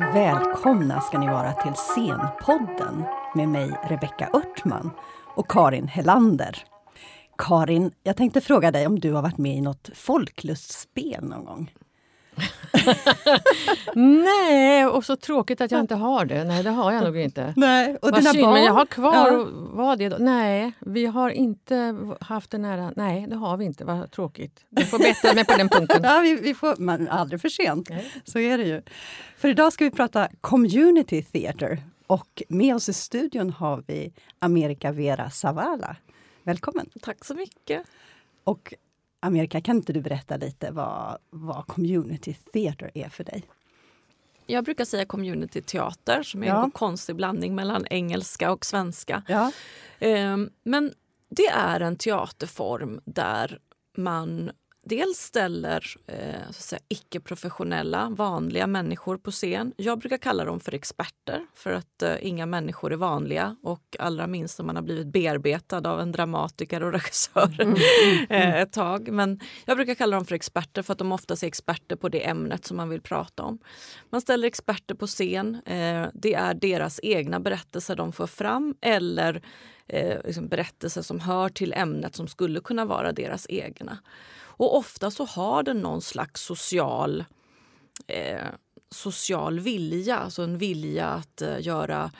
Varmt välkomna ska ni vara till Scenpodden med mig Rebecka Örtman och Karin Hellander. Karin, jag tänkte fråga dig om du har varit med i något folklustspel någon gång? Nej, och så tråkigt att jag inte har det. Nej, det har jag nog inte. Nej, och Vad dina synd, barn? men jag har kvar Ja. vad det då? Nej, vi har inte haft det nära. Nej, det har vi inte. Vad tråkigt. Jag får bättra mig på den punkten. Ja, vi, vi får, men aldrig för sent. Nej. Så är det ju. För idag ska vi prata community theater. Och med oss i studion har vi America Vera Zavala. Välkommen! Tack så mycket. Och America, kan inte du berätta lite vad, vad community theater är för dig? Jag brukar säga community teater som är Ja. en konstig blandning mellan engelska och svenska. Ja. Ehm, Men det är en teaterform där man dels ställer eh, så att säga, icke-professionella, vanliga människor på scen. Jag brukar kalla dem för experter för att eh, inga människor är vanliga och allra minst om man har blivit bearbetad av en dramatiker och regissör eh, ett tag. Men jag brukar kalla dem för experter för att de oftast är experter på det ämnet som man vill prata om. Man ställer experter på scen. Eh, det är deras egna berättelser de får fram eller eh, liksom berättelser som hör till ämnet som skulle kunna vara deras egna. Och ofta så har den någon slags social, eh, social vilja, alltså en vilja att eh, göra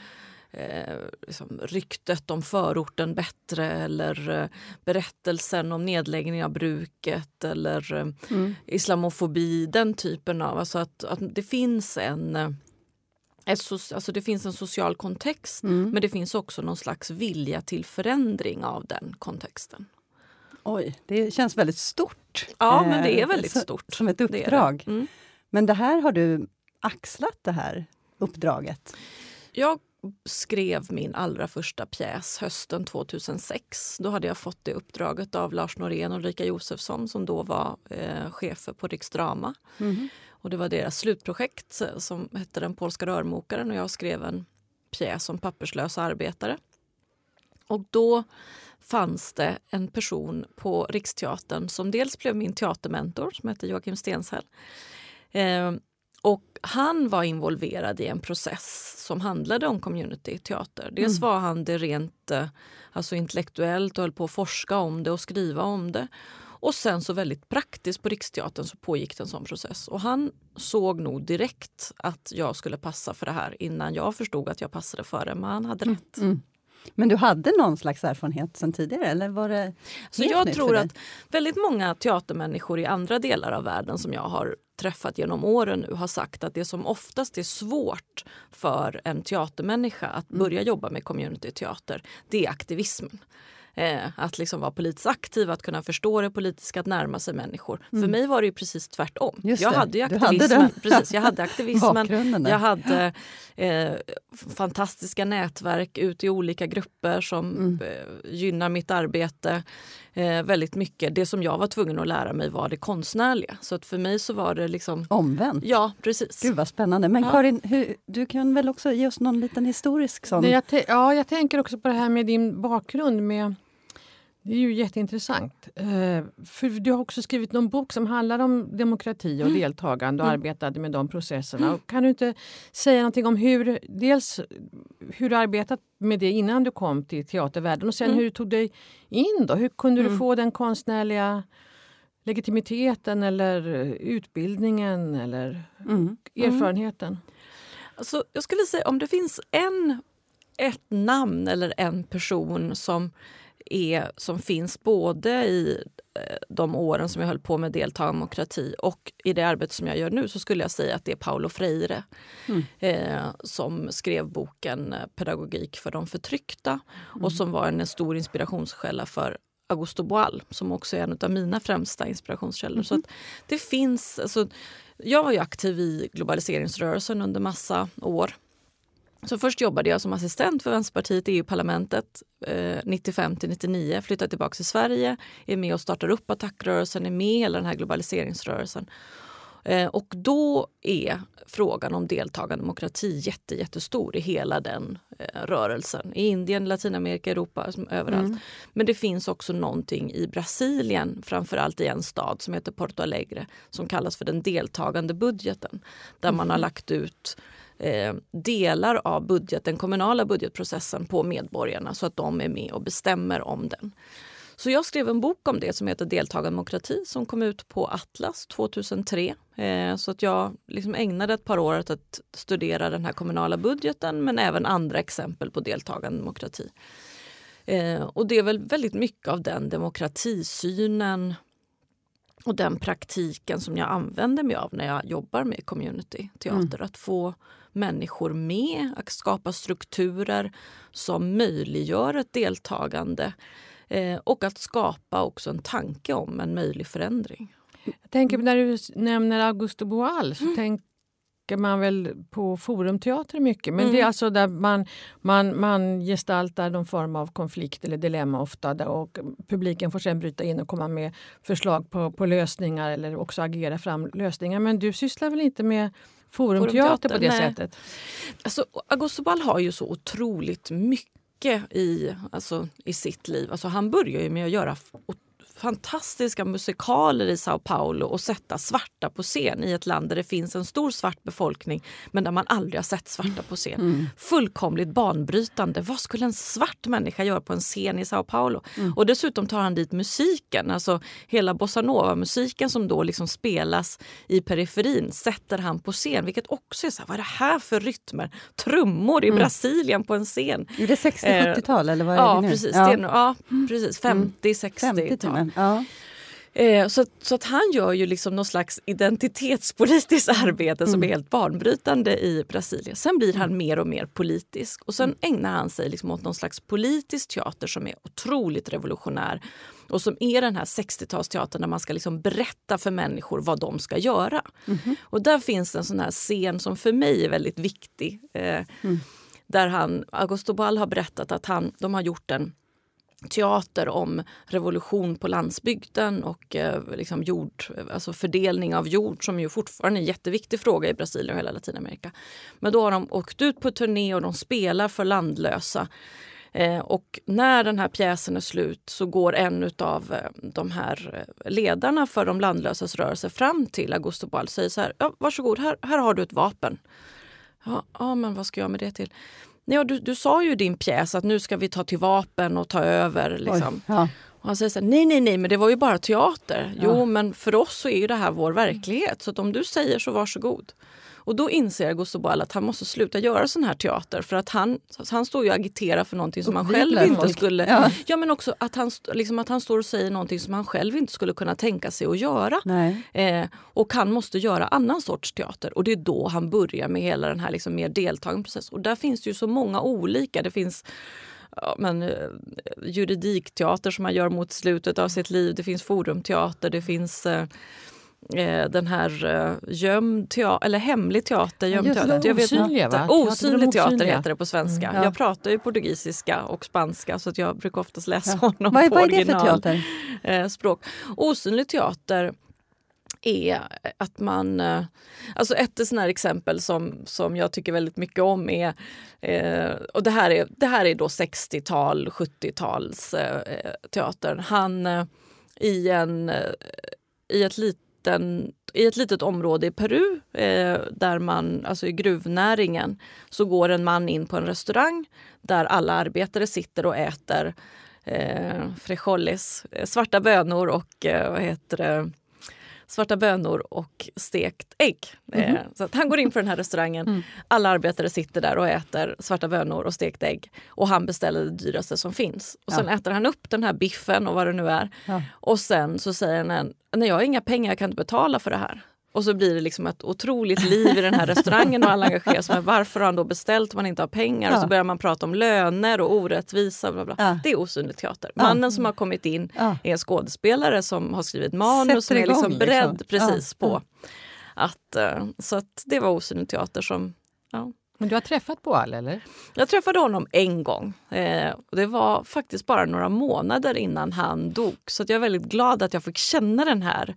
eh, liksom ryktet om förorten bättre eller eh, berättelsen om nedläggning av bruket eller eh, Mm. islamofobi, den typen av... Alltså att, att det finns en... eh, Ett, so- alltså det finns en social kontext Mm. men det finns också någon slags vilja till förändring av den kontexten. Oj, det känns väldigt stort. Ja, men det är Eh, väldigt så- stort. Som ett Det är det. uppdrag. Mm. Men det här har du axlat, det här uppdraget? Jag skrev min allra första pjäs hösten 2006. Då hade jag fått det uppdraget av Lars Norén och Ulrika Josefsson som då var eh, chefer på Riksdrama. Mhm. Och det var deras slutprojekt eh, som hette Den polska rörmokaren och jag skrev en pjäs om papperslösa arbetare. Och då fanns det en person på Riksteatern som dels blev min teatermentor som hette Joakim Stenshäll. Eh, och han var involverad i en process som handlade om communityteater. Dels var han det rent eh, alltså intellektuellt och höll på att forska om det och skriva om det. Och sen så väldigt praktiskt på Riksteatern så pågick det en sån process. Och han såg nog direkt att jag skulle passa för det här innan jag förstod att jag passade för det. Men han hade rätt. Mm. Men du hade någon slags erfarenhet sen tidigare? Eller var det Så jag tror att väldigt många teatermänniskor i andra delar av världen som jag har träffat genom åren nu har sagt att det som oftast är svårt för en teatermänniska att Mm. börja jobba med communityteater, det är aktivismen. Eh, att liksom vara politiskt aktiv, att kunna förstå det politiska, att närma sig människor. För mig var det ju precis tvärtom. Mm. Just jag det, hade ju hade aktivismen. den. precis, jag hade aktivismen. Jag hade eh, fantastiska nätverk ute i olika grupper som Mm. eh, gynnar mitt arbete eh, väldigt mycket. Det som jag var tvungen att lära mig var det konstnärliga. Så att för mig så var det liksom... Omvänt? Ja, precis. Gud vad spännande. Men Ja. Karin, hur, du kan väl också ge oss någon liten historisk sån? Ja, jag tänker också på det här med din bakgrund. med det är ju jätteintressant. Eh, för du har också skrivit någon bok som handlar om demokrati och deltagande och arbetade med de processerna. Och kan du inte säga någonting om hur, dels hur du arbetat med det innan du kom till teatervärlden och sen hur du tog dig in? Då? Hur kunde du få den konstnärliga legitimiteten eller utbildningen eller Mm. erfarenheten? Alltså, jag skulle säga om det finns en, ett namn eller en person som, är, som finns både i eh, de åren som jag höll på med deltagardemokrati och i det arbete som jag gör nu så skulle jag säga att det är Paulo Freire eh, som skrev boken eh, Pedagogik för de förtryckta och som var en stor inspirationskälla för Augusto Boal som också är en av mina främsta inspirationskällor. Så att det finns, alltså, jag var ju aktiv i globaliseringsrörelsen under massa år. Så först jobbade jag som assistent för Vänsterpartiet i EU-parlamentet eh, 95 till 99, flyttade tillbaka till Sverige, är med och startar upp attackrörelsen, är med i hela den här globaliseringsrörelsen. Eh, och då är frågan om deltagande demokrati jätte, jättestor i hela den eh, rörelsen. I Indien, Latinamerika, Europa, överallt. Mm. Men det finns också någonting i Brasilien, framförallt i en stad som heter Porto Alegre, som kallas för den deltagande budgeten. Där man har mm. lagt ut eh, delar av budget, den kommunala budgetprocessen på medborgarna så att de är med och bestämmer om den. Så jag skrev en bok om det som heter Deltagardemokrati som kom ut på Atlas 2003. Eh, så att jag liksom ägnade ett par år åt att studera den här kommunala budgeten men även andra exempel på deltagardemokrati. Eh, och det är väl väldigt mycket av den demokratisynen och den praktiken som jag använder mig av när jag jobbar med community teater. Mm. Att få människor med, att skapa strukturer som möjliggör ett deltagande eh, och att skapa också en tanke om en möjlig förändring. Jag tänker när du nämner Augusto Boal så mm. Tänker man väl på forumteater mycket. Men mm. det är alltså där man, man, man gestaltar någon form av konflikt eller dilemma ofta där, och publiken får sen bryta in och komma med förslag på, på lösningar eller också agera fram lösningar. Men du sysslar väl inte med forumteater, på det nej. sättet? Alltså, Augusto Boal har ju så otroligt mycket mycket i, alltså, i sitt liv. Alltså, han börjar ju med att göra fantastiska musikaler i Sao Paulo och sätta svarta på scen i ett land där det finns en stor svart befolkning men där man aldrig har sett svarta på scen. Mm. Fullkomligt banbrytande. Vad skulle en svart människa göra på en scen i Sao Paulo? Mm. Och dessutom tar han dit musiken, alltså hela bossanova-musiken som då liksom spelas i periferin sätter han på scen, vilket också är så här, vad är det här för rytmer? Trummor i mm. Brasilien på en scen. Är det 60-70-tal eller vad är ja, det nu? Precis, ja. Det är, ja, precis. 50-60-tal. Ja. Eh, så, så att han gör ju liksom någon slags identitetspolitiskt arbete som mm. är helt banbrytande i Brasilien. Sen blir han mer och mer politisk och sen ägnar han sig liksom åt någon slags politisk teater som är otroligt revolutionär och som är den här 60-talsteatern där man ska liksom berätta för människor vad de ska göra. Mm. Och där finns en sån här scen som för mig är väldigt viktig. Eh, mm. Där han, Augusto Ball har berättat att han, de har gjort en teater om revolution på landsbygden och eh, liksom jord, alltså fördelning av jord som ju fortfarande är en jätteviktig fråga i Brasilien och hela Latinamerika. Men då har de åkt ut på turné och de spelar för landlösa. Eh, och när den här pjäsen är slut så går en av eh, de här ledarna för de landlösas rörelse fram till Augusto Boal och säger så här, ja, varsågod, här, här har du ett vapen. Ja, ja, men vad ska jag med det till? Ja, du, du sa ju i din pjäs att nu ska vi ta till vapen och ta över. Liksom. Oj, ja. Och han säger så här, nej, nej, nej, men det var ju bara teater. Ja. Jo, men för oss så är ju det här vår verklighet. Så om du säger så varsågod. Och då inser Gustav Boal att han måste sluta göra sån här teater för att han, han står ju och agiterar för någonting som han själv inte folk. skulle... Ja. ja. men också att han, liksom att han står och säger någonting som han själv inte skulle kunna tänka sig att göra. Eh, och han måste göra annan sorts teater och det är då han börjar med hela den här liksom mer deltagande processen. Och där finns det ju så många olika. Det finns ja, men, eh, juridikteater som han gör mot slutet av sitt liv. Det finns forumteater, det finns eh, eh, den här eh, gömd teater, eller hemlig teater. Gömd teater. Jag osynliga, va? Osynlig teater heter det på svenska. Mm, ja. Jag pratar ju portugisiska och spanska så att jag brukar oftast läsa ja. honom vad, på vad är det för teater? Eh, språk. Osynlig teater är att man... Eh, alltså ett sånt exempel som, som jag tycker väldigt mycket om är... Eh, och det här är, det här är då 60-tal, 70-tals eh, teatern. Han eh, i, en, eh, i ett litet liten, i ett litet område i Peru, eh, där man, alltså i gruvnäringen, så går en man in på en restaurang där alla arbetare sitter och äter eh, frijoles, eh, svarta bönor och eh, vad heter det, svarta bönor och stekt ägg. Mm -hmm. Så att han går in på den här restaurangen. Mm. Alla arbetare sitter där och äter svarta bönor och stekt ägg. Och han beställer det dyraste som finns. Och Sen ja. äter han upp den här biffen och vad det nu är. Ja. Och sen så säger han, nej jag har inga pengar, jag kan inte betala för det här. Och så blir det liksom ett otroligt liv i den här restaurangen och alla engagerar sig. Varför har han då beställt om man inte har pengar? Ja. Och så börjar man prata om löner och orättvisa. Bla bla. Ja. Det är osynlig teater. Mannen ja. som har kommit in är en skådespelare som har skrivit manus som är liksom, liksom beredd precis på att... Uh, så att det var osynlig teater som... Men du har träffat Boal eller? Jag träffade honom en gång. Eh, det var faktiskt bara några månader innan han dog. Så jag är väldigt glad att jag fick känna den här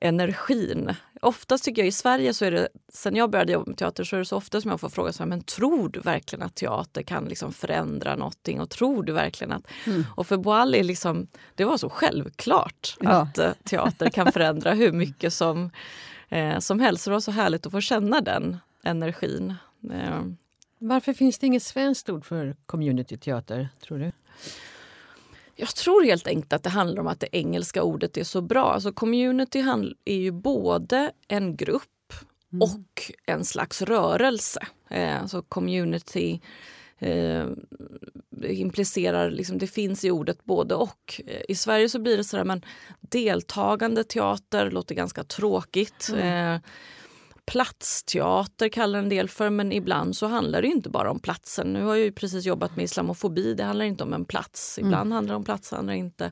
energin. Oftast tycker jag i Sverige, så är det, sen jag började jobba med teater, så är det så ofta som jag får frågan så här, men tror du verkligen att teater kan liksom förändra någonting? Och tror du verkligen att... Mm. Och för Boali, liksom, det var så självklart ja. att uh, teater kan förändra hur mycket som, eh, som helst. Det var så härligt att få känna den energin. Eh. Varför finns det inget svenskt ord för communityteater, tror du? Jag tror helt enkelt att det handlar om att det engelska ordet är så bra. Alltså community är ju både en grupp mm. och en slags rörelse. Eh, alltså community eh, implicerar, liksom, det finns i ordet både och. I Sverige så blir det sådär, men deltagande teater låter ganska tråkigt. Mm. Platsteater kallar en del för men ibland så handlar det inte bara om platsen. Nu har jag ju precis jobbat med islamofobi, det handlar inte om en plats. Mm. Ibland mm. handlar det om plats, andra inte.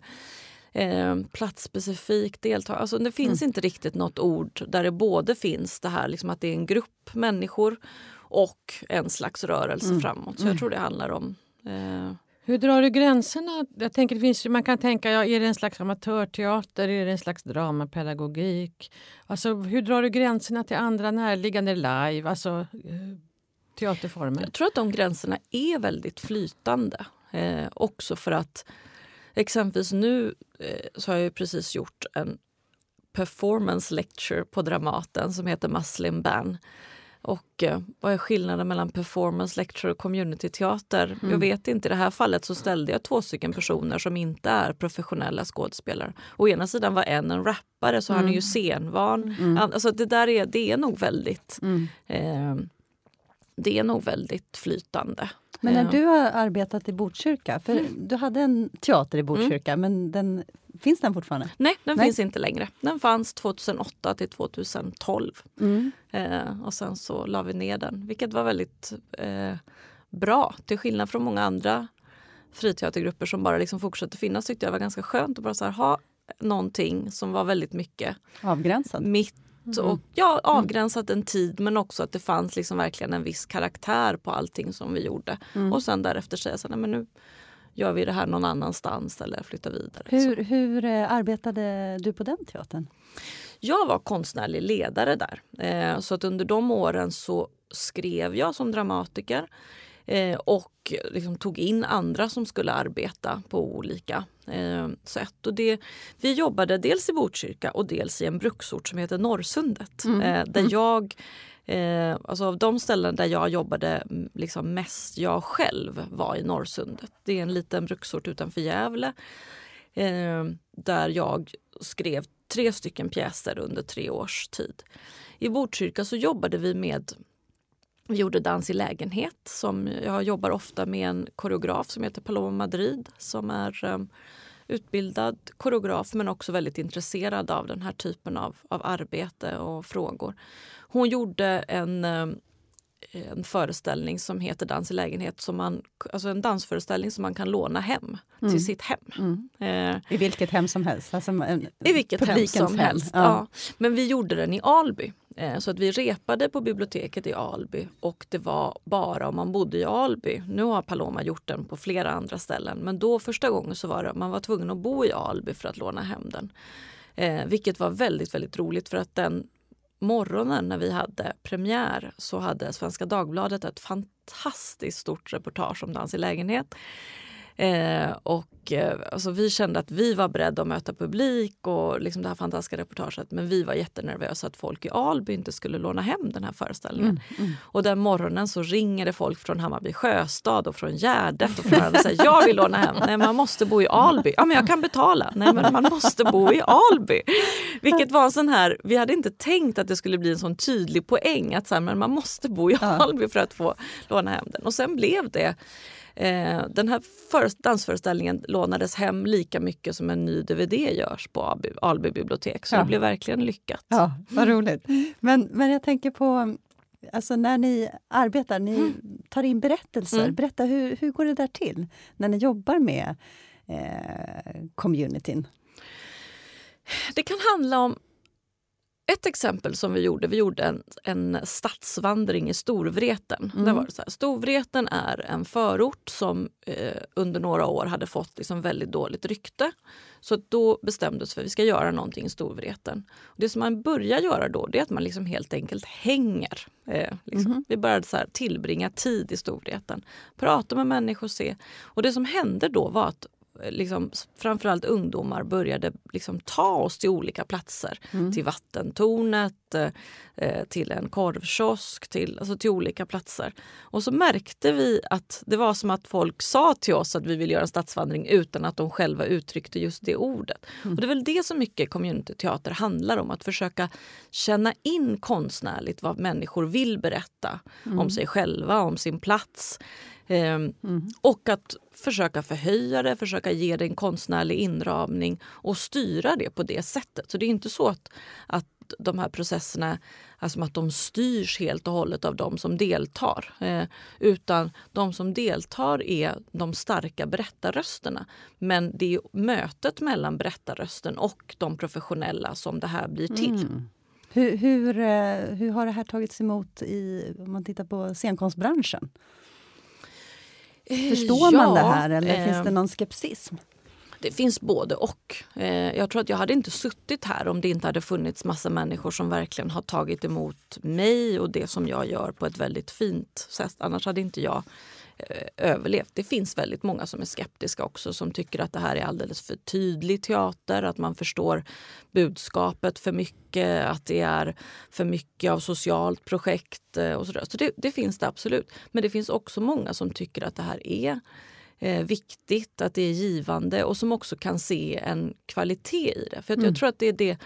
Eh, platsspecifikt deltagande. Alltså det finns mm. inte riktigt något ord där det både finns det här liksom att det är en grupp människor och en slags rörelse mm. framåt. Så jag mm. tror det handlar om eh, hur drar du gränserna? Jag tänker, det finns, man kan tänka, ja, är det en slags amatörteater? Är det en slags dramapedagogik? Alltså, hur drar du gränserna till andra närliggande live? Alltså, eh, teaterformer? Jag tror att de gränserna är väldigt flytande. Eh, också för att exempelvis nu eh, så har jag precis gjort en performance lecture på Dramaten som heter Muslim Ban och eh, vad är skillnaden mellan performance, lecture och communityteater? Mm. Jag vet inte. I det här fallet så ställde jag två stycken personer som inte är professionella skådespelare. Å ena sidan var en en rappare så mm. han är ju mm. scenvan. Mm. Alltså det där är, det är nog väldigt mm. eh, det är nog väldigt flytande. Men när du har arbetat i Botkyrka, för mm. du hade en teater i Botkyrka, mm. men den, finns den fortfarande? Nej, den Nej. finns inte längre. Den fanns 2008 till 2012. Mm. Eh, och sen så la vi ner den, vilket var väldigt eh, bra. Till skillnad från många andra friteatergrupper som bara liksom fortsatte finnas tyckte jag var ganska skönt att bara så här, ha någonting som var väldigt mycket avgränsat. Mitt Mm. Och ja, avgränsat en tid men också att det fanns liksom verkligen en viss karaktär på allting som vi gjorde. Mm. Och sen därefter säga så nej, men nu gör vi det här någon annanstans eller flyttar vidare. Hur, hur eh, arbetade du på den teatern? Jag var konstnärlig ledare där. Eh, så att under de åren så skrev jag som dramatiker. Eh, och liksom tog in andra som skulle arbeta på olika sätt. Och det, vi jobbade dels i Botkyrka och dels i en bruksort som heter Norrsundet. Mm. Där mm. jag Eh, alltså av de ställen där jag jobbade liksom mest jag själv var i Norrsundet. Det är en liten bruksort utanför Gävle eh, där jag skrev tre stycken pjäser under tre års tid. I Botkyrka så jobbade vi med vi gjorde Dans i lägenhet. Som jag jobbar ofta med en koreograf som heter Paloma Madrid som är eh, utbildad koreograf men också väldigt intresserad av den här typen av, av arbete och frågor. Hon gjorde en, um, en föreställning som heter Dans i lägenhet, som man, alltså en dansföreställning som man kan låna hem mm. till sitt hem. Mm. Eh, I vilket hem som helst? Alltså en, I vilket hem som helst. Ja. ja. Men vi gjorde den i Alby. Eh, så att vi repade på biblioteket i Alby och det var bara om man bodde i Alby. Nu har Paloma gjort den på flera andra ställen men då första gången så var det man var tvungen att bo i Alby för att låna hem den. Eh, vilket var väldigt, väldigt roligt för att den morgonen när vi hade premiär så hade Svenska Dagbladet ett fantastiskt stort reportage om dans i lägenhet. Eh, och eh, alltså, vi kände att vi var beredda att möta publik och liksom det här fantastiska reportaget. Men vi var jättenervösa att folk i Alby inte skulle låna hem den här föreställningen. Mm, mm. Och den morgonen så ringer det folk från Hammarby Sjöstad och från Gärdet och från och säger jag vill låna hem. Nej, man måste bo i Alby. Ja, men jag kan betala. Nej, men man måste bo i Alby. Vilket var en sån här, vi hade inte tänkt att det skulle bli en sån tydlig poäng att så här, men man måste bo i Alby för att få låna hem den. Och sen blev det Eh, den här dansföreställningen lånades hem lika mycket som en ny DVD görs på Alby, bibliotek. Så ja. det blev verkligen lyckat. Ja, Vad roligt. Men, men jag tänker på Alltså när ni arbetar, ni mm. tar in berättelser. Mm. Berätta, hur, hur går det där till när ni jobbar med eh, communityn? Det kan handla om ett exempel som vi gjorde, vi gjorde en, en stadsvandring i Storvreten. Mm. Där var det så här, Storvreten är en förort som eh, under några år hade fått liksom väldigt dåligt rykte. Så då bestämdes för att vi ska göra någonting i Storvreten. Och det som man börjar göra då det är att man liksom helt enkelt hänger. Eh, liksom. mm. Vi började så här, tillbringa tid i Storvreten, prata med människor, se. Och det som hände då var att liksom, framförallt ungdomar började liksom ta oss till olika platser. Mm. Till vattentornet, eh, till en korvkiosk, till, alltså till olika platser. Och så märkte vi att det var som att folk sa till oss att vi vill göra en stadsvandring utan att de själva uttryckte just det ordet. Mm. Och det är väl det som mycket communityteater handlar om, att försöka känna in konstnärligt vad människor vill berätta mm. om sig själva, om sin plats. Mm. Och att försöka förhöja det, försöka ge det en konstnärlig inramning och styra det på det sättet. Så det är inte så att, att de här processerna alltså att de styrs helt och hållet av de som deltar. Eh, utan de som deltar är de starka berättarrösterna. Men det är mötet mellan berättarrösten och de professionella som det här blir till. Mm. Hur, hur, eh, hur har det här tagits emot i, om man tittar på scenkonstbranschen? Förstår ja, man det här eller eh, finns det någon skepsism? Det finns både och. Eh, jag tror att jag hade inte suttit här om det inte hade funnits massa människor som verkligen har tagit emot mig och det som jag gör på ett väldigt fint sätt. Annars hade inte jag eh, överlevt. Det finns väldigt många som är skeptiska också som tycker att det här är alldeles för tydlig teater, att man förstår budskapet för mycket, att det är för mycket av socialt projekt eh, och sådär. Så det, det finns det absolut. Men det finns också många som tycker att det här är eh, viktigt, att det är givande och som också kan se en kvalitet i det. För mm. jag tror att det är det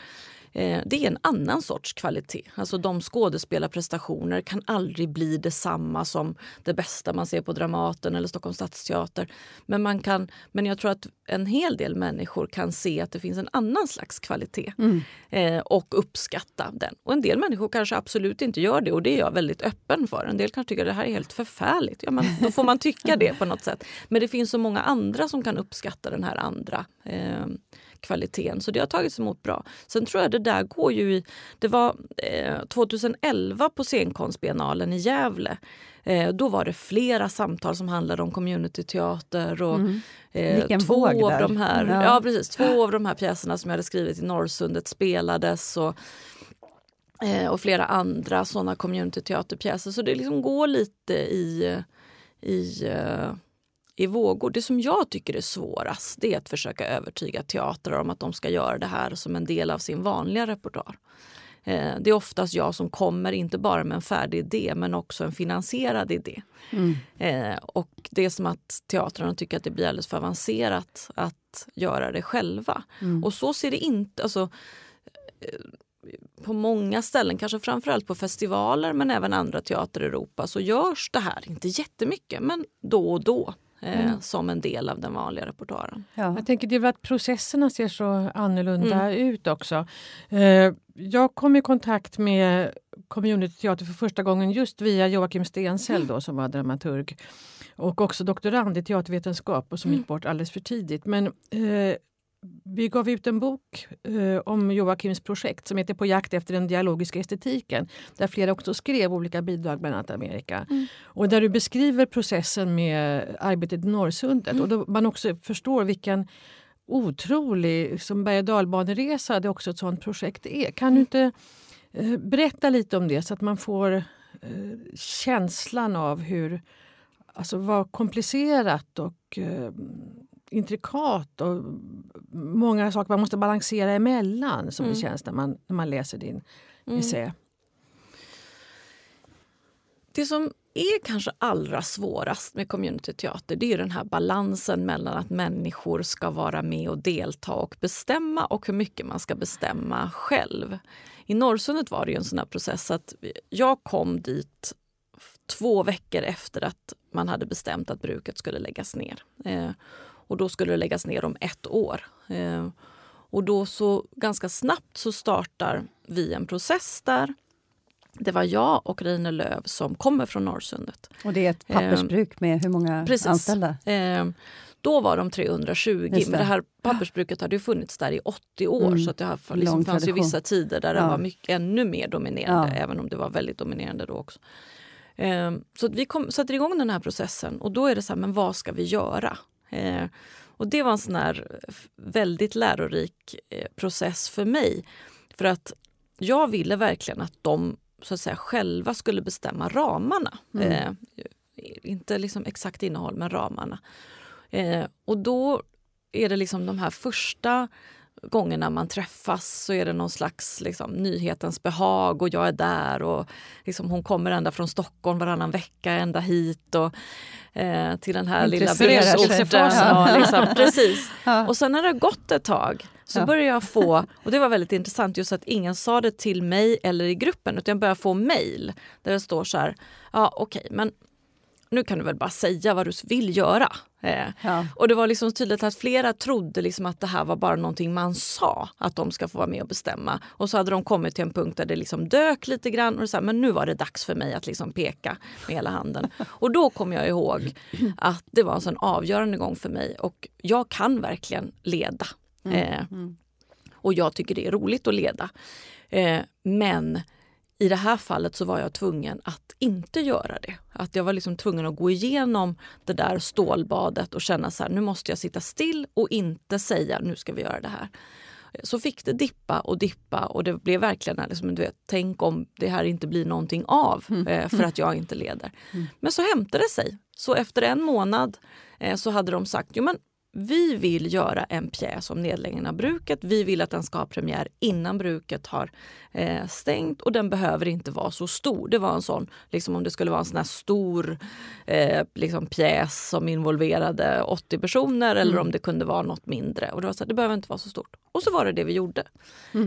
det är en annan sorts kvalitet. Alltså de skådespelarprestationer kan aldrig bli detsamma som det bästa man ser på Dramaten eller Stockholms stadsteater. Men, man kan, men jag tror att en hel del människor kan se att det finns en annan slags kvalitet mm. eh, och uppskatta den. Och en del människor kanske absolut inte gör det och det är jag väldigt öppen för. En del kanske tycker att det här är helt förfärligt. Ja, men då får man tycka det på något sätt. Men det finns så många andra som kan uppskatta den här andra eh, kvaliteten. Så det har tagits emot bra. Sen tror jag det där går ju i... Det var eh, 2011 på scenkonstbiennalen i Gävle. Eh, då var det flera samtal som handlade om communityteater. Och, mm. eh, två av de här, ja. ja. precis, två av de här pjäserna som jag hade skrivit i Norrsundet spelades. Och, eh, och flera andra såna communityteaterpjäser. Så det liksom går lite i, i uh, i vågor. Det som jag tycker är svårast det är att försöka övertyga teatrar om att de ska göra det här som en del av sin vanliga repertoar. Eh, det är oftast jag som kommer, inte bara med en färdig idé men också en finansierad idé. Mm. Eh, och det är som att teatrarna tycker att det blir alldeles för avancerat att göra det själva. Mm. Och så ser det inte... Alltså, eh, på många ställen, kanske framförallt på festivaler men även andra teater i Europa så görs det här, inte jättemycket, men då och då eh, mm. som en del av den vanliga repertoaren. Ja. Jag tänker det är väl att processerna ser så annorlunda mm. ut också. Eh, jag kom i kontakt med communityteater för första gången just via Joakim Stensell mm. då, som var dramaturg och också doktorand i teatervetenskap och som mm. gick bort alldeles för tidigt. Men eh, vi gav ut en bok eh, om Joakims projekt som heter På jakt efter den dialogiska estetiken. Där flera också skrev olika bidrag, bland annat Amerika. Mm. Och där du beskriver processen med arbetet i Norrsundet. Mm. Och då man också förstår vilken otrolig som berg och dalbaneresa det också ett sånt projekt är. Kan du inte eh, berätta lite om det så att man får eh, känslan av hur alltså vad komplicerat och eh, intrikat och många saker man måste balansera emellan som mm. det känns när man, när man läser din mm. essä. Det som är kanske allra svårast med communityteater det är den här balansen mellan att människor ska vara med och delta och bestämma och hur mycket man ska bestämma själv. I Norrsundet var det en sån process att jag kom dit två veckor efter att man hade bestämt att bruket skulle läggas ner. Eh, och då skulle det läggas ner om ett år. Eh, och då så ganska snabbt så startar vi en process där. Det var jag och Reine Löv som kommer från Norrsundet. Och det är ett pappersbruk med hur många Precis. anställda? Eh, Då var de 320, Just det. men det här pappersbruket hade ju funnits där i 80 år Mm. så att det Lång liksom, fanns ju vissa tider där det Ja. var mycket, ännu mer dominerande, Ja. även om det var väldigt dominerande då också. Ehm, så vi kom, sätter igång den här processen och då är det så här, men vad ska vi göra? Eh, och det var en sån här väldigt lärorik eh, process för mig. För att jag ville verkligen att de så att säga, själva skulle bestämma ramarna. Mm. Eh, inte liksom exakt innehåll, men ramarna. Eh, och då är det liksom de här första gångerna man träffas så är det någon slags liksom, nyhetens behag och jag är där och liksom, hon kommer ända från Stockholm varannan vecka ända hit och eh, till den här lilla bruksorten. Ja. Liksom, precis. Och sen när det har gått ett tag så Ja. börjar jag få, och det var väldigt intressant just att ingen sa det till mig eller i gruppen utan jag började få mejl där det står så här, ja okej men nu kan du väl bara säga vad du vill göra. Eh, Ja. och det var liksom tydligt att flera trodde liksom att det här var bara någonting man sa, att de ska få vara med och bestämma. Och så hade de kommit till en punkt där det liksom dök lite grann och så här, men nu var det dags för mig att liksom peka med hela handen. Och då kom jag ihåg att det var en sån avgörande gång för mig och jag kan verkligen leda. Eh, och jag tycker det är roligt att leda. Eh, men i det här fallet så var jag tvungen att inte göra det. Att jag var liksom tvungen att gå igenom det där stålbadet och känna så här, nu måste jag sitta still och inte säga nu ska vi göra det här. Så fick det dippa och dippa och det blev verkligen liksom, du vet, tänk om det här inte blir någonting av eh, för att jag inte leder. Men så hämtade det sig. Så efter en månad eh, så hade de sagt, jo men vi vill göra en pjäs om nedläggningen av bruket. Vi vill att den ska ha premiär innan bruket har eh, stängt och den behöver inte vara så stor. Det var en sån, liksom om det skulle vara en sån här stor eh, liksom pjäs som involverade 80 personer eller om det kunde vara något mindre. Och det, var så här, det behöver inte vara så stort. Och så var det det vi gjorde.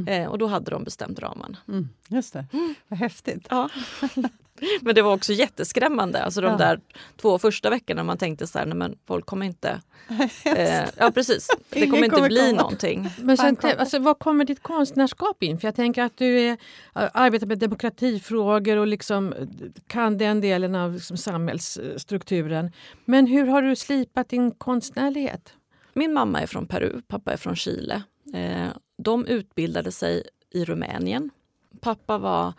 Eh, och då hade de bestämt ramarna. Mm, just det, vad häftigt. Ja. Men det var också jätteskrämmande. Alltså de Ja. där två första veckorna man tänkte så här, nej men folk kommer inte... Eh, ja precis, det kommer inte kommer bli komma. någonting. Men sen, alltså, var kommer ditt konstnärskap in? För jag tänker att du är, arbetar med demokratifrågor och liksom kan den delen av liksom, samhällsstrukturen. Men hur har du slipat din konstnärlighet? Min mamma är från Peru, pappa är från Chile. Eh, de utbildade sig i Rumänien. Pappa var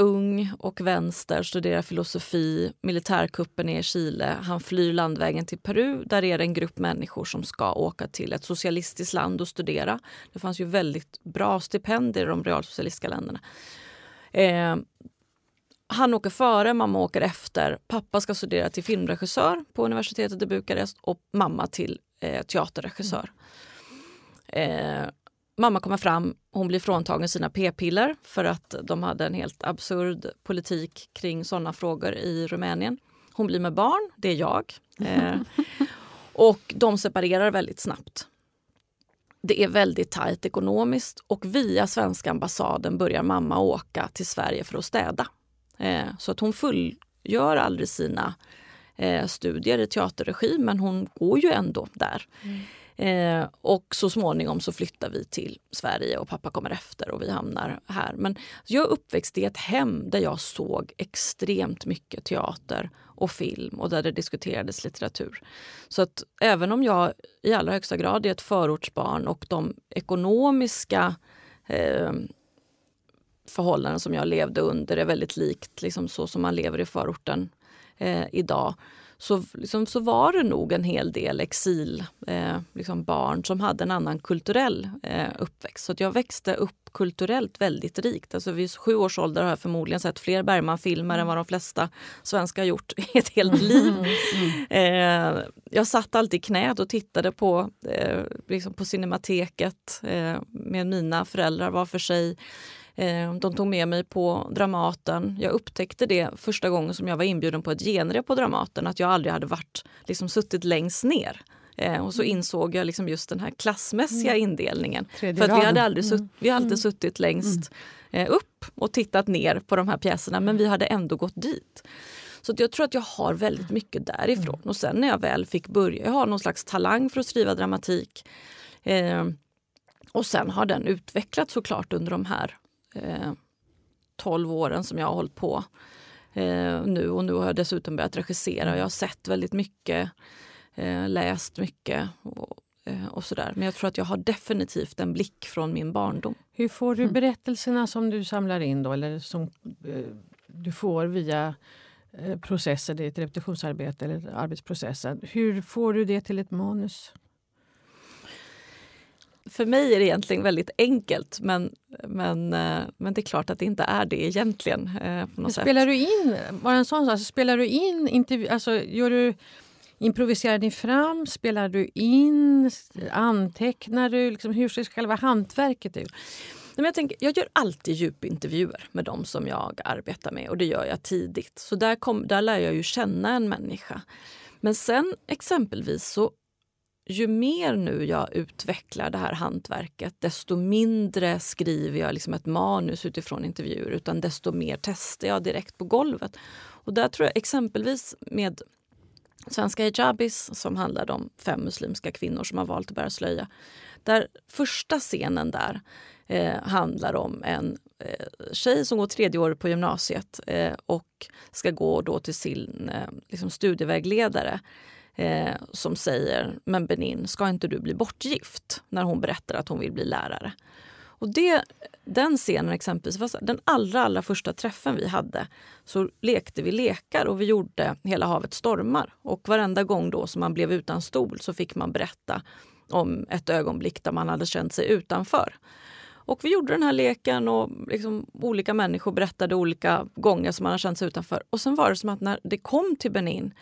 ung och vänster, studerar filosofi. Militärkuppen är i Chile. Han flyr landvägen till Peru. Där är det en grupp människor som ska åka till ett socialistiskt land och studera. Det fanns ju väldigt bra stipendier i de realsocialistiska länderna. Eh, han åker före, mamma åker efter. Pappa ska studera till filmregissör på universitetet i Bukarest och mamma till eh, teaterregissör. Eh, mamma kommer fram, hon blir fråntagen sina p-piller för att de hade en helt absurd politik kring sådana frågor i Rumänien. Hon blir med barn, det är jag. Eh, och de separerar väldigt snabbt. Det är väldigt tajt ekonomiskt och via svenska ambassaden börjar mamma åka till Sverige för att städa. Eh, så att hon fullgör aldrig sina eh, studier i teaterregi men hon går ju ändå där. Eh, och så småningom så flyttar vi till Sverige och pappa kommer efter och vi hamnar här. Men jag är uppväxt i ett hem där jag såg extremt mycket teater och film och där det diskuterades litteratur. Så att även om jag i allra högsta grad är ett förortsbarn och de ekonomiska eh, förhållanden som jag levde under är väldigt likt liksom så som man lever i förorten eh, idag så, liksom, så var det nog en hel del exil, eh, liksom barn som hade en annan kulturell eh, uppväxt. Så jag växte upp kulturellt väldigt rikt. Alltså vid sju års ålder har jag förmodligen sett fler Bergman-filmer än vad de flesta svenskar har gjort i ett helt liv. Eh, jag satt alltid i knät och tittade på, eh, liksom på Cinemateket eh, med mina föräldrar var för sig. Eh, De tog med mig på Dramaten. Jag upptäckte det första gången som jag var inbjuden på ett genrep på Dramaten, att jag aldrig hade varit, liksom, suttit längst ner. Eh, och så insåg jag liksom just den här klassmässiga indelningen. Tredje För att vi hade aldrig sutt, vi har alltid suttit längst eh, upp och tittat ner på de här pjäserna, men vi hade ändå gått dit. Så jag tror att jag har väldigt mycket därifrån. Och sen när jag väl fick börja, jag har någon slags talang för att skriva dramatik. Eh, och sen har den utvecklats såklart under de här eh, 12 åren som jag har hållit på eh, nu. Och nu har jag dessutom börjat regissera och jag har sett väldigt mycket eh, läst mycket och, eh, och sådär. Men jag tror att jag har definitivt en blick från min barndom. Hur får du Mm. berättelserna som du samlar in då, eller som eh, du får via eh, processer, det är ett repetitionsarbete eller arbetsprocessen. Hur får du det till ett manus? För mig är det egentligen väldigt enkelt men, men, eh, men det är klart att det inte är det egentligen. eh, På något sätt. Spelar du in, bara en sån sak, alltså, spelar du in, intervju, alltså gör du, improviserar ni fram, spelar du in, antecknar du, liksom, hur ser själva hantverket ut? Men jag, tänker, jag gör alltid djupintervjuer med dem som jag arbetar med och det gör jag tidigt. Så där, kom, där lär jag ju känna en människa. Men sen exempelvis så ju mer nu jag utvecklar det här hantverket desto mindre skriver jag liksom ett manus utifrån intervjuer utan desto mer testar jag direkt på golvet. Och där tror jag exempelvis med Svenska hijabis som handlade om fem muslimska kvinnor som har valt att bära slöja. Där första scenen där eh, handlar om en eh, tjej som går tredje året på gymnasiet eh, och ska gå då till sin eh, liksom studievägledare eh, som säger “men Benin, ska inte du bli bortgift?” när hon berättar att hon vill bli lärare. Och det, den scenen exempelvis, var den allra, allra första träffen vi hade så lekte vi lekar och vi gjorde Hela havet stormar. Och varenda gång då som man blev utan stol så fick man berätta om ett ögonblick där man hade känt sig utanför. Och vi gjorde den här leken och liksom olika människor berättade olika gånger som man hade känt sig utanför. Och sen var det som att när det kom till Benin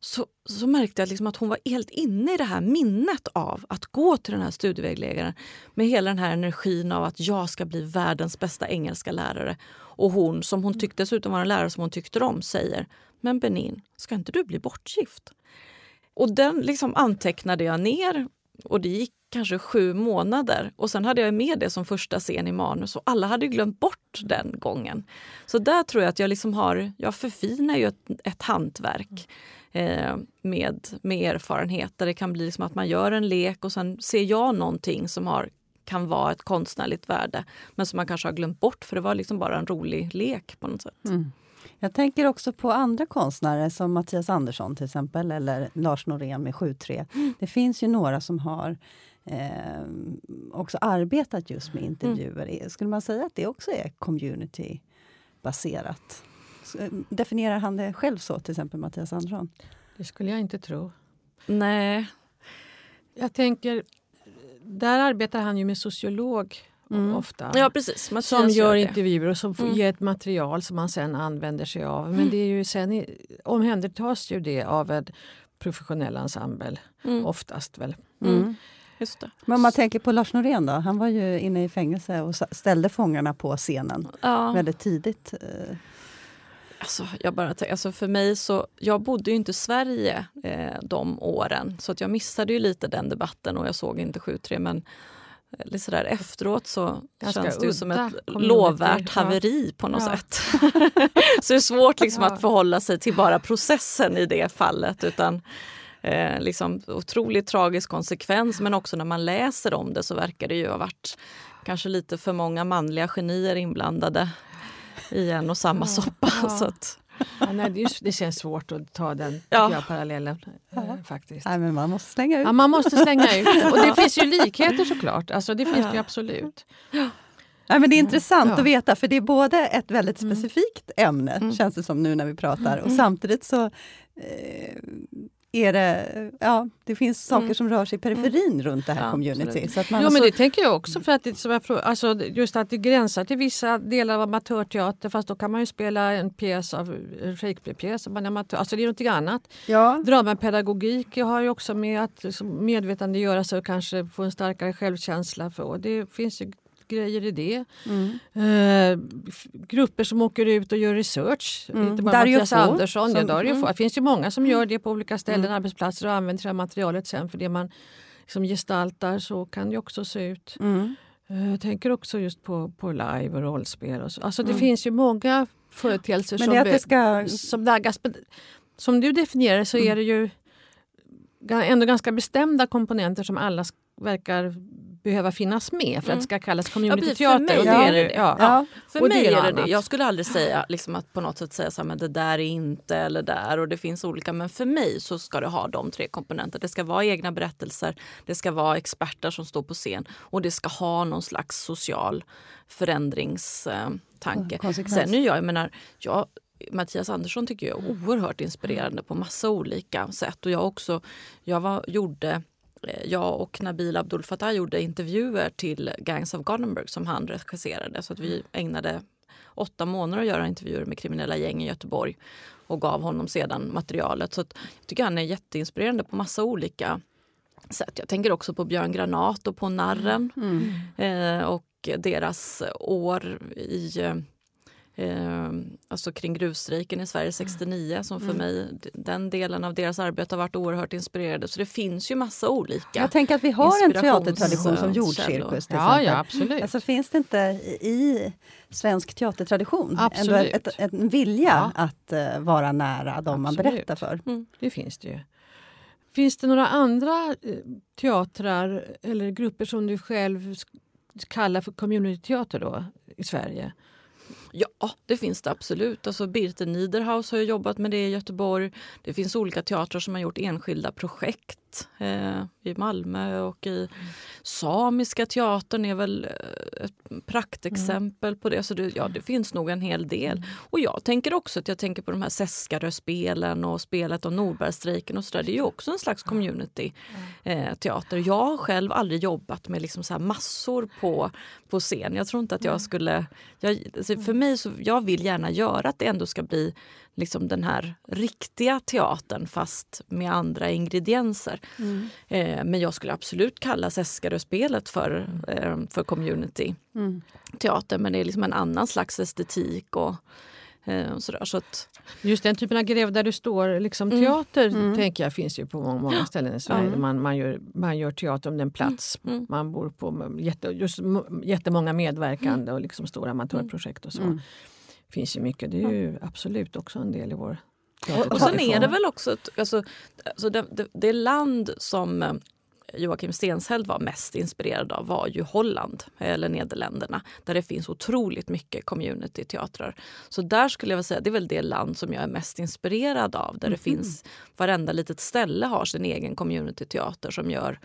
så, så märkte jag liksom att hon var helt inne i det här minnet av att gå till den här studievägledaren med hela den här energin av att jag ska bli världens bästa engelska lärare. Och hon, som hon tyckte dessutom var en lärare som hon tyckte om, säger Men Benin, ska inte du bli bortgift? Och den liksom antecknade jag ner och det gick kanske sju månader. Och sen hade jag med det som första scen i manus och alla hade glömt bort den gången. Så där tror jag att jag liksom har, jag förfinar ju ett, ett hantverk eh, med, med erfarenhet. Där det kan bli liksom att man gör en lek och sen ser jag någonting som har, kan vara ett konstnärligt värde men som man kanske har glömt bort för det var liksom bara en rolig lek på något sätt. Mm. Jag tänker också på andra konstnärer som Mattias Andersson till exempel, eller Lars Norén med 7-3. Det finns ju några som har eh, också arbetat just med intervjuer. Skulle man säga att det också är community-baserat? Så, eh, Definierar han det själv så, till exempel Mattias Andersson? Det skulle jag inte tro. Nej, Jag tänker, där arbetar han ju med sociolog Mm. ofta. ja precis. Mattias som gör det. intervjuer och som får Mm. ge ett material som man sen använder sig av. Men det är ju sen i- omhändertas ju det av en professionell ensemble, Mm, oftast väl. Mm. just det. Men om man tänker på Lars Norén då, han var ju inne i fängelse och ställde fångarna på scenen Ja. väldigt tidigt. Eh, Alltså, jag bara alltså för mig så, jag bodde ju inte i Sverige eh, de åren så att jag missade ju lite den debatten och jag såg inte 7-3 men eh, lite sådär efteråt så Ganska känns det ju som ett lovvärt haveri på något Ja. sätt. så det är svårt liksom Ja. att förhålla sig till bara processen i det fallet utan eh, liksom otroligt tragisk konsekvens men också när man läser om det så verkar det ju ha varit kanske lite för många manliga genier inblandade i en och samma Ja, soppa. ja. Så att, Ja, nej, det, det känns svårt att ta den Ja. jag, parallellen. Eh, faktiskt. Nej, men man måste slänga ut. Ja, man måste slänga ut. Och det finns ju likheter såklart. Alltså, det finns det ju absolut. Nej, men det är intressant Ja. att veta, för det är både ett väldigt Mm. specifikt ämne, Mm. känns det som nu när vi pratar, och samtidigt så eh, är det, ja, det finns saker Mm. som rör sig i periferin runt det här Ja, community. Så att man Jo, men alltså- det tänker jag också. För att det, som jag, frå- alltså, just att det gränsar till vissa delar av amatörteater fast då kan man ju spela en pjäs av en Shakespeare-pjäs. om man är amatör. Alltså det är någonting annat. ja, Dramapedagogik har ju också med att medvetandegöra sig och kanske få en starkare självkänsla. För, och det finns ju grejer i det. mm. Eh, grupper som åker ut och gör research. Mm. Inte bara Dario Mattias Fo, Andersson. Ja, som- Dario mm. Det finns ju många som gör det på olika ställen, Mm. arbetsplatser och använder det här materialet sen för det man liksom gestaltar. Så kan det också se ut. Mm. Eh, Jag tänker också just på, på live och rollspel. Och så. Alltså det Mm. finns ju många företeelser som, det ska... som naggas. Som du definierar så är det ju ändå ganska bestämda komponenter som alla verkar behöva finnas med för att det ska kallas Ja, communityteater. för mig och det är det det. det. Ja. Ja. För Och det mig är är något det det. annat. Jag skulle aldrig säga liksom att på något sätt säga så här, men det där är inte eller där och det finns olika. Men för mig så ska det ha de tre komponenter. Det ska vara egna berättelser, det ska vara experter som står på scen och det ska ha någon slags social förändringstanke. Sen är jag, jag menar, jag, Mattias Andersson tycker jag är oerhört inspirerande på massa olika sätt. Och jag också, jag var, gjorde jag och Nabil Abdul Fattah gjorde intervjuer till Gangs of Gothenburg som han regisserade. Så att vi ägnade åtta månader att göra intervjuer med kriminella gäng i Göteborg och gav honom sedan materialet. Så att jag tycker han är jätteinspirerande på massa olika sätt. Jag tänker också på Björn Granat och på Narren eh, och deras år i eh, alltså kring gruvstrejken i Sverige 69 som för mig, d- den delen av deras arbete har varit oerhört inspirerande. Så det finns ju massa olika. Jag tänker att vi har en teatertradition som jordcirkus. till Ja, ja, absolut. Alltså, finns det inte i svensk teatertradition Absolut. ett, ett, en vilja att eh, vara nära de man berättar för? Det finns det ju. Finns det några andra eh, teatrar eller grupper som du själv kallar för communityteater då i Sverige? Ja, det finns det absolut. Alltså Birte Niederhaus har ju jobbat med det i Göteborg. Det finns olika teatrar som har gjort enskilda projekt eh, i Malmö och i Samiska teatern är väl eh, ett praktexempel på det. Så det, ja, det finns nog en hel del. Och jag tänker också att jag tänker på de här Seskaröspelen och spelet om Norbergstrejken och sådär. Det är ju också en slags community eh, teater. Jag har själv aldrig jobbat med liksom så här massor på, på scen. Jag tror inte att jag skulle... Jag, alltså för mig så, jag vill gärna göra att det ändå ska bli liksom den här riktiga teatern fast med andra ingredienser. Eh, men jag skulle absolut kalla Seskaröspelet för, eh, för community teater. Men det är liksom en annan slags estetik och, eh, och sådär. Så att, Just den typen av gräv där du står, liksom teater tänker jag finns ju på många, många ställen i Sverige. Man, man, gör, man gör teater om den plats man bor på. Jätte, just jättemånga medverkande och liksom stora amatörprojekt och så. Finns ju mycket. Det är ju absolut också en del i vår teater. Och sen är det väl också alltså, alltså det, det, det land som eh, Joakim Stenshäll var mest inspirerad av var ju Holland eller Nederländerna där det finns otroligt mycket community-teatrar. Så där skulle jag vilja säga det är väl det land som jag är mest inspirerad av där det finns varenda litet ställe har sin egen community-teater som gör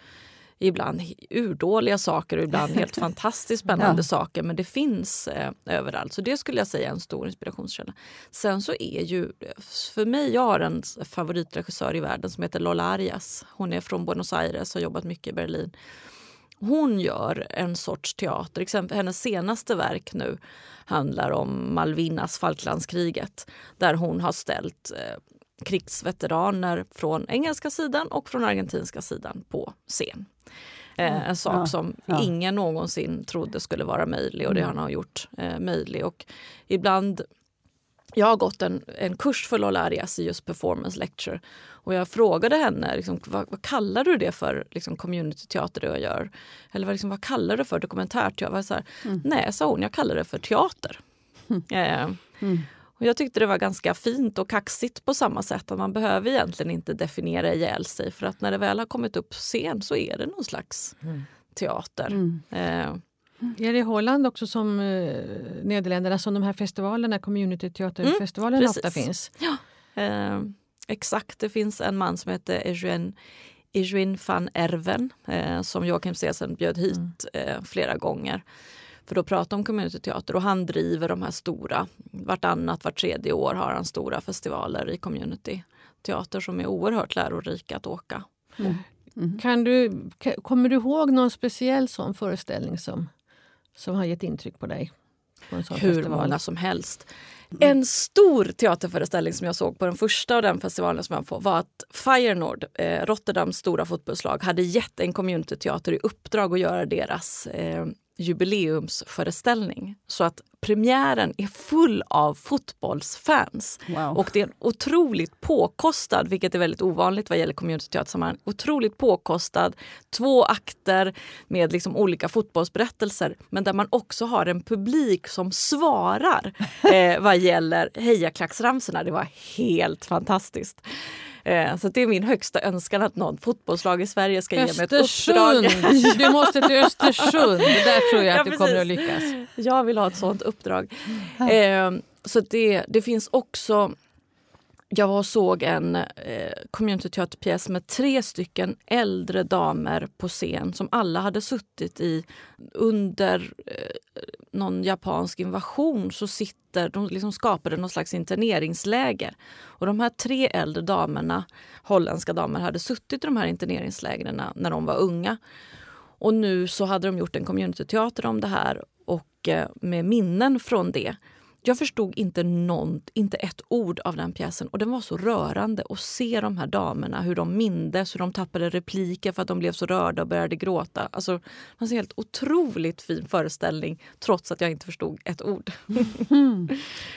ibland urdåliga saker och ibland helt fantastiskt spännande Ja. saker. Men det finns eh, överallt. Så det skulle jag säga är en stor inspirationskälla. Sen så är ju, för mig, jag har en favoritregissör i världen som heter Lola Arias. Hon är från Buenos Aires och har jobbat mycket i Berlin. Hon gör en sorts teater. Exempel, hennes senaste verk nu handlar om Malvinas, Falklandskriget. Där hon har ställt eh, krigsveteraner från engelska sidan och från argentinska sidan på scen. Eh, en sak Ja, som ja. ingen någonsin trodde skulle vara möjlig och det han har gjort eh, möjlig. Och ibland jag har gått en, en kurs för Lola Arias i just performance lecture. Och jag frågade henne, liksom, vad, vad kallar du det för liksom, communityteater du gör? Eller vad, liksom, vad kallar du för dokumentärteater? Jag var så här, Nej, sa hon, jag kallar det för teater. Eh, och jag tyckte det var ganska fint och kaxigt på samma sätt. att Man behöver egentligen inte definiera ihjäl sig för att när det väl har kommit upp scen så är det någon slags teater. Eh, Är det i Holland också som eh, Nederländerna som de här festivalerna, communityteaterfestivalerna Mm, ofta finns? Eh, exakt, det finns en man som heter Eugene, Eugene van Erven eh, som Joakim Cesen bjöd hit eh, flera gånger för att prata om communityteater och han driver de här stora, vartannat, vart tredje år har han stora festivaler i communityteater som är oerhört lärorika att åka. Kan du, kommer du ihåg någon speciell sån föreställning som, som har gett intryck på dig? På en sån Hur festival? många som helst. En stor teaterföreställning som jag såg på den första av den festivalen som jag var på var att Feyenoord, eh, Rotterdams stora fotbollslag, hade gett en communityteater i uppdrag att göra deras eh, jubileumsföreställning. Så att premiären är full av fotbollsfans. Wow. Och det är en otroligt påkostad, vilket är väldigt ovanligt vad gäller communityteatersammanhang, otroligt påkostad, två akter med liksom olika fotbollsberättelser men där man också har en publik som svarar eh, vad gäller hejaklacksramsorna. Det var helt fantastiskt. Eh, så det är min högsta önskan att någon fotbollslag i Sverige ska ge mig ett Östersund! uppdrag. Du måste till Östersund. Där tror jag Ja, att du kommer att lyckas. Jag vill ha ett sånt uppdrag. Eh, så det, det finns också... Jag var och såg en eh, communityteaterpjäs med tre stycken äldre damer på scen som alla hade suttit i under eh, någon japansk invasion så sitter de liksom skapade någon slags interneringsläger. Och de här tre äldre damerna, holländska damer, hade suttit i de här interneringslägren när de var unga. Och nu så hade de gjort en communityteater om det här och eh, med minnen från det. Jag förstod inte, någon, inte ett ord av den pjäsen och den var så rörande att se de här damerna, hur de mindes, hur de tappade repliker för att de blev så rörda och började gråta. Alltså, det var en helt otroligt fin föreställning trots att jag inte förstod ett ord.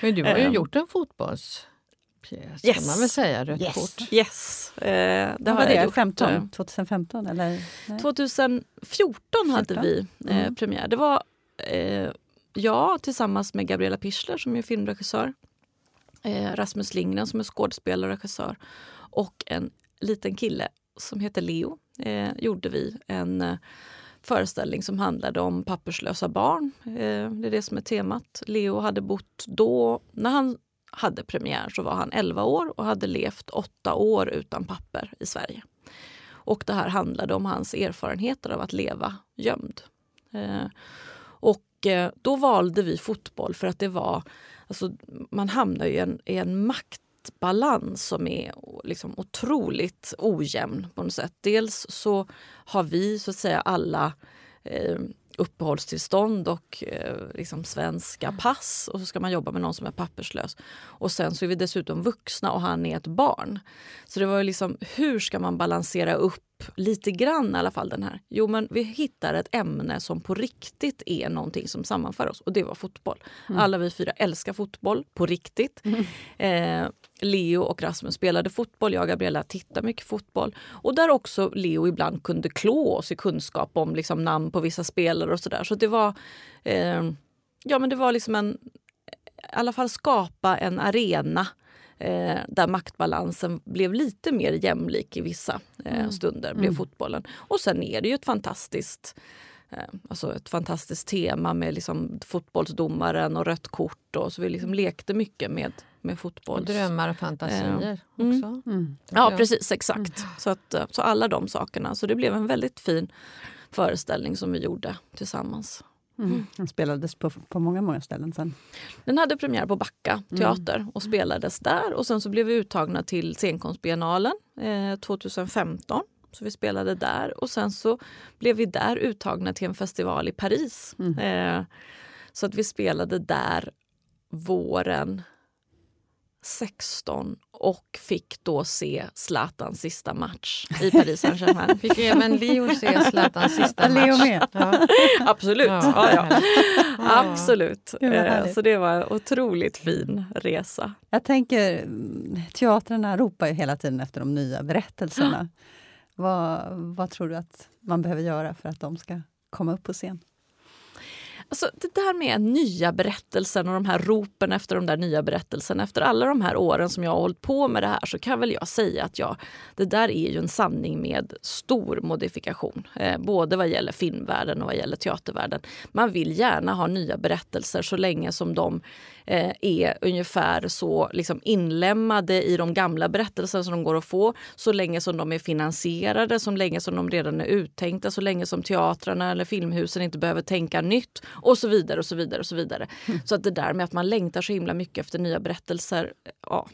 Men du har ju Ehm. gjort en fotbollspjäs Yes. kan man väl säga. Rött Yes. kort. Yes, eh, det Vad var det? gjort. 15? 2015? Eller? Nej. 2014 hade 14. vi eh, Mm. premiär. Det var eh, jag tillsammans med Gabriella Pichler som är filmregissör. Eh, Rasmus Lindgren som är skådespelare och regissör. Och en liten kille som heter Leo. Eh, gjorde vi en eh, föreställning som handlade om papperslösa barn. Eh, det är det som är temat. Leo hade bott då, när han hade premiär så var han 11 år och hade levt åtta år utan papper i Sverige. Och det här handlade om hans erfarenheter av att leva gömd. Eh, och då valde vi fotboll för att det var, alltså, man hamnar ju i en, i en maktbalans som är liksom otroligt ojämn på något sätt. Dels så har vi så att säga alla eh, uppehållstillstånd och eh, liksom svenska pass och så ska man jobba med någon som är papperslös. Och sen så är vi dessutom vuxna och han är ett barn. Så det var ju liksom, hur ska man balansera upp lite grann i alla fall den här? Jo men vi hittar ett ämne som på riktigt är någonting som sammanför oss och det var fotboll. Alla vi fyra älskar fotboll på riktigt. Eh, Leo och Rasmus spelade fotboll, jag och Gabriella tittade mycket fotboll. Och där också Leo ibland kunde klå oss i kunskap om liksom namn på vissa spelare och sådär. Så det var, eh, ja men det var liksom en, i alla fall skapa en arena eh, där maktbalansen blev lite mer jämlik i vissa eh, stunder, blev fotbollen. Och sen är det ju ett fantastiskt eh, Alltså ett fantastiskt tema med liksom fotbollsdomaren och rött kort. Och så vi liksom lekte mycket med, med Och fotbolls... drömmar och fantasier Mm. också. Mm. Ja, precis. Exakt. Så, att, eh, så alla de sakerna. Så det blev en väldigt fin föreställning som vi gjorde tillsammans. Mm. Den spelades på, på många, många ställen sen. Den hade premiär på Backa teater och spelades där. Och sen så blev vi uttagna till scenkonstbiennalen eh, 2015. Så vi spelade där och sen så blev vi där uttagna till en festival i Paris. Eh, så att vi spelade där våren 16 och fick då se Zlatans sista match i Paris Saint-Germain. Fick även Leo se Zlatans sista match. Leo med. Ja. Absolut. Ja, Ja. Absolut. Vad Eh. Så det var en otroligt fin resa. Jag tänker, mm, teatrarna ropar ju hela tiden efter de nya berättelserna. Vad, vad tror du att man behöver göra för att de ska komma upp på scen? Alltså, det där med nya berättelsen och de här ropen efter de där nya berättelserna. Efter alla de här åren som jag har hållit på med det här så kan väl jag säga att ja, det där är ju en sanning med stor modifikation. Eh, både vad gäller filmvärlden och vad gäller teatervärlden. Man vill gärna ha nya berättelser så länge som de eh, är ungefär så liksom inlemmade i de gamla berättelserna som de går att få. Så länge som de är finansierade, så länge som de redan är uttänkta, så länge som teatrarna eller filmhusen inte behöver tänka nytt och så vidare. och Så vidare och så vidare. Så att det där med att man längtar så himla mycket efter nya berättelser, ja,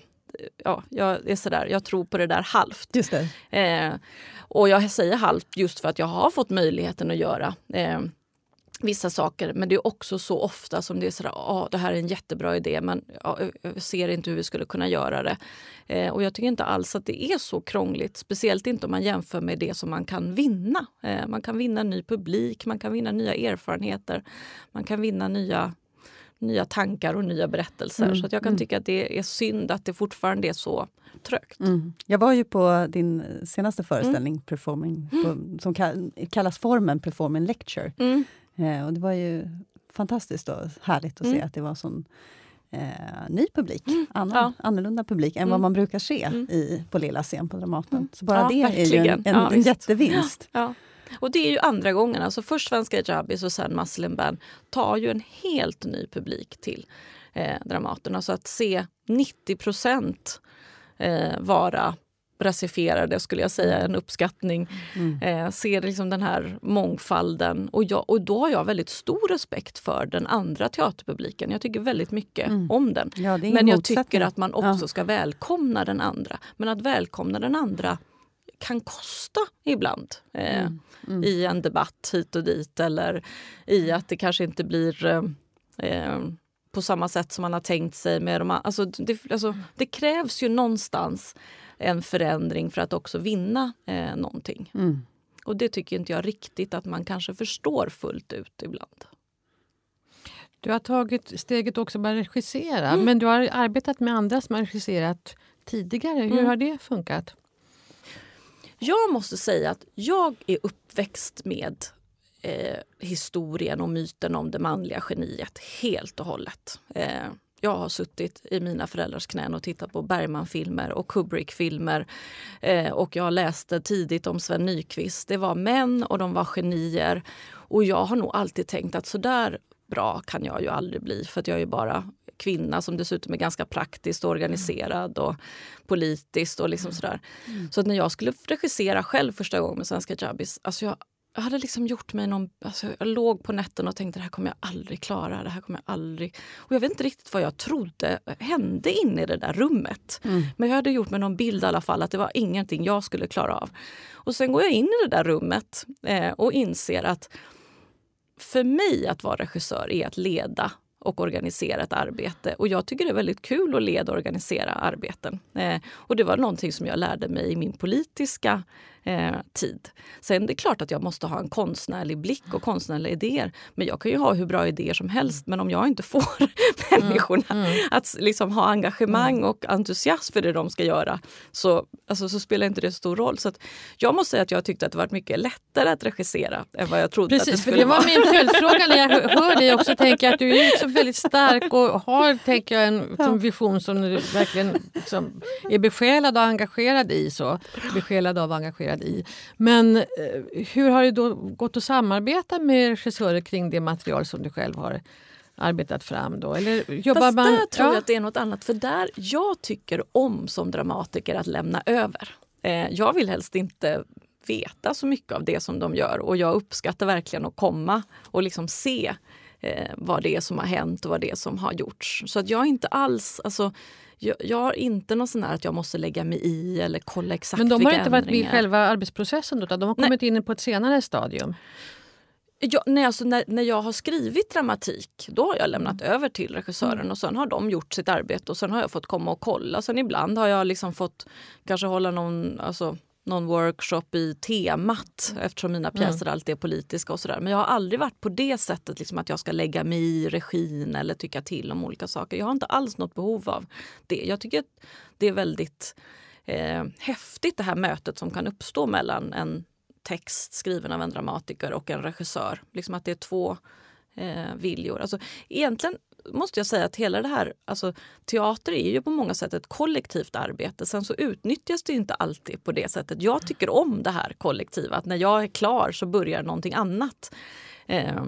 ja, jag är sådär, jag tror på det där halvt. Det. Eh, och jag säger halvt just för att jag har fått möjligheten att göra eh, vissa saker. Men det är också så ofta som det är sådär, ah, det här är en jättebra idé men ja, jag ser inte hur vi skulle kunna göra det. Eh, och jag tycker inte alls att det är så krångligt. Speciellt inte om man jämför med det som man kan vinna. Eh, man kan vinna ny publik, man kan vinna nya erfarenheter. Man kan vinna nya nya tankar och nya berättelser. Så att jag kan tycka att det är synd att det fortfarande är så trögt. Mm. Jag var ju på din senaste föreställning, performing, på, som kall- kallas formen Performing Lecture. Eh, och det var ju fantastiskt och härligt att se Mm. att det var sån eh, ny publik, Mm, annan, ja. annorlunda publik än Mm. vad man brukar se Mm. i, på lilla scen på Dramaten. Mm. Så bara Ja, det är ju en, verkligen. en, Ja, en jättevinst. Och det är ju andra gången. Alltså först Svenska Hijabis och sen Band tar ju en helt ny publik till eh, Dramaten. Alltså att se 90 procent eh, vara rasifierade skulle jag säga, en uppskattning. Mm. Eh, ser liksom den här mångfalden. Och, jag, och då har jag väldigt stor respekt för den andra teaterpubliken. Jag tycker väldigt mycket Mm. om den. Ja, Men jag tycker att man också Ja. ska välkomna den andra. Men att välkomna den andra kan kosta ibland. Eh, Mm. Mm. I en debatt hit och dit eller i att det kanske inte blir eh, eh, på samma sätt som man har tänkt sig. Med de, alltså, det, alltså, det krävs ju någonstans en förändring för att också vinna eh, någonting. Mm. Och det tycker inte jag riktigt att man kanske förstår fullt ut ibland. Du har tagit steget också att regissera, Mm. men du har arbetat med andra som har regisserat tidigare. Hur Mm. har det funkat? Jag måste säga att jag är uppväxt med eh, historien och myten om det manliga geniet helt och hållet. Eh, jag har suttit i mina föräldrars knän och tittat på Bergman-filmer och Kubrick-filmer. Eh, och jag läste tidigt om Sven Nykvist. Det var män och de var genier. Och jag har nog alltid tänkt att så där bra kan jag ju aldrig bli för jag är ju bara kvinna som dessutom är ganska praktiskt organiserad och politiskt och liksom sådär. Så att när jag skulle regissera själv första gången med Svenska Jabbis, alltså jag, jag hade liksom gjort mig någon... Alltså jag låg på nätten och tänkte det här kommer jag aldrig klara. Det här kommer jag aldrig... Och jag vet inte riktigt vad jag trodde hände inne i det där rummet. Mm. Men jag hade gjort mig någon bild i alla fall att det var ingenting jag skulle klara av. Och sen går jag in i det där rummet eh, och inser att för mig att vara regissör är att leda och organisera ett arbete. Och jag tycker det är väldigt kul att leda och organisera arbeten. Eh, och det var någonting som jag lärde mig i min politiska eh, tid. Sen det är klart att jag måste ha en konstnärlig blick och konstnärliga idéer. Men jag kan ju ha hur bra idéer som helst. Men om jag inte får människorna Mm. att liksom ha engagemang och entusiasm för det de ska göra så, alltså, så spelar inte det så stor roll. Så att jag måste säga att jag tyckte att det var mycket lättare att regissera än vad jag trodde att det Precis, för skulle det var vara. min följdfråga när jag hör- dig också. Tänker jag att du är liksom väldigt stark och har tänker jag, en liksom, vision som du verkligen liksom, är besjälad och engagerad i. Så. Besjälad av och engagerad i. Men eh, hur har det då gått att samarbeta med regissörer kring det material som du själv har arbetat fram? Då? Eller jobbar Fast man, där tror Ja. jag att det är något annat. För där, jag tycker om som dramatiker att lämna över. Eh, jag vill helst inte veta så mycket av det som de gör och jag uppskattar verkligen att komma och liksom se eh, vad det är som har hänt och vad det är som har gjorts. Så att jag inte alls, alltså, jag, jag har inte någon sån här att jag måste lägga mig i eller kolla exakt Men de har inte varit med i själva arbetsprocessen då, utan de har Nej. kommit in på ett senare stadium. Ja, nej, alltså när, när jag har skrivit dramatik då har jag lämnat Mm. över till regissören och sen har de gjort sitt arbete och sen har jag fått komma och kolla. Sen ibland har jag liksom fått kanske hålla någon, alltså, någon workshop i temat eftersom mina pjäser alltid är politiska och sådär. Men jag har aldrig varit på det sättet liksom att jag ska lägga mig i regin eller tycka till om olika saker. Jag har inte alls något behov av det. Jag tycker att det är väldigt eh, häftigt det här mötet som kan uppstå mellan en text skriven av en dramatiker och en regissör. Liksom att det är två eh, viljor. Alltså, egentligen måste jag säga att hela det här, alltså teater är ju på många sätt ett kollektivt arbete. Sen så utnyttjas det inte alltid på det sättet. Jag tycker om det här kollektiva, att när jag är klar så börjar någonting annat. Eh,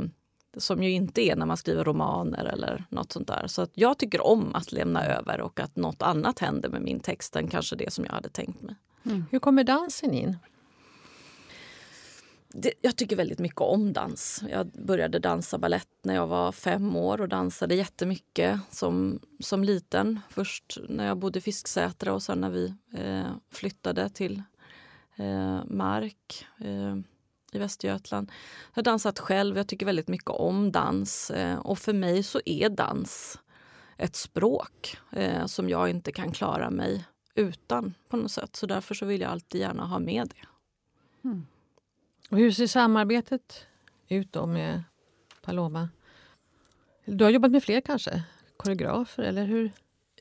som ju inte är när man skriver romaner eller något sånt där. Så att jag tycker om att lämna över och att något annat händer med min text än kanske det som jag hade tänkt mig. Mm. Hur kommer dansen in? Det, jag tycker väldigt mycket om dans. Jag började dansa ballett när jag var fem år och dansade jättemycket som, som liten. Först när jag bodde i Fisksätra och sen när vi eh, flyttade till eh, Mark eh, i Västergötland. Jag har dansat själv, jag tycker väldigt mycket om dans. Eh, och för mig så är dans ett språk eh, som jag inte kan klara mig utan på något sätt. Så därför så vill jag alltid gärna ha med det. Mm. Och hur ser samarbetet ut då med Paloma? Du har jobbat med fler kanske? Koreografer eller hur?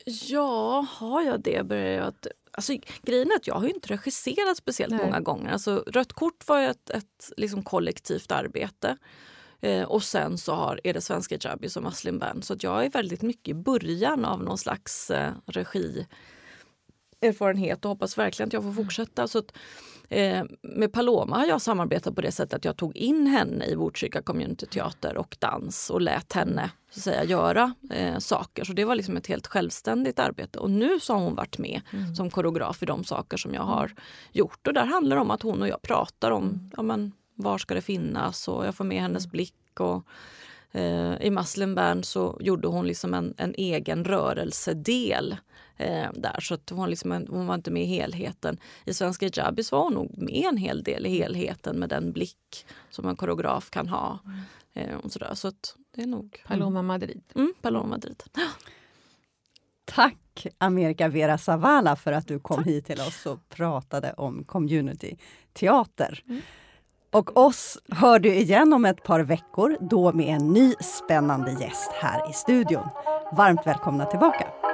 Ja, har jag det? Börjar jag att, alltså, grejen är att jag har ju inte regisserat speciellt Nej. många gånger. Alltså, Rött kort var ett, ett liksom kollektivt arbete. Eh, och sen så har, är det Svenska Jabbies och Muslim Band. Så jag är väldigt mycket i början av någon slags eh, regierfarenhet och hoppas verkligen att jag får fortsätta. Så att, Eh, med Paloma har jag samarbetat på det sättet att jag tog in henne i Botkyrka communityteater och dans och lät henne så att säga, göra eh, saker. Så det var liksom ett helt självständigt arbete. Och nu så har hon varit med mm. som koreograf i de saker som jag har gjort. Och där handlar det om att hon och jag pratar om mm. ja, men, var ska det finnas och jag får med hennes blick. och eh, I Muslim Band så gjorde hon liksom en, en egen rörelsedel eh, där. Så att hon, liksom, hon var inte med i helheten. I Svenska Jabbies var hon nog med en hel del i helheten med den blick som en koreograf kan ha. Eh, och sådär. Så att det är nog... Paloma Madrid. Mm, Paloma Madrid. Tack Amerika Vera Zavala för att du kom Tack. hit till oss och pratade om community-teater. Mm. Och oss hör du igen om ett par veckor, då med en ny spännande gäst här i studion. Varmt välkomna tillbaka!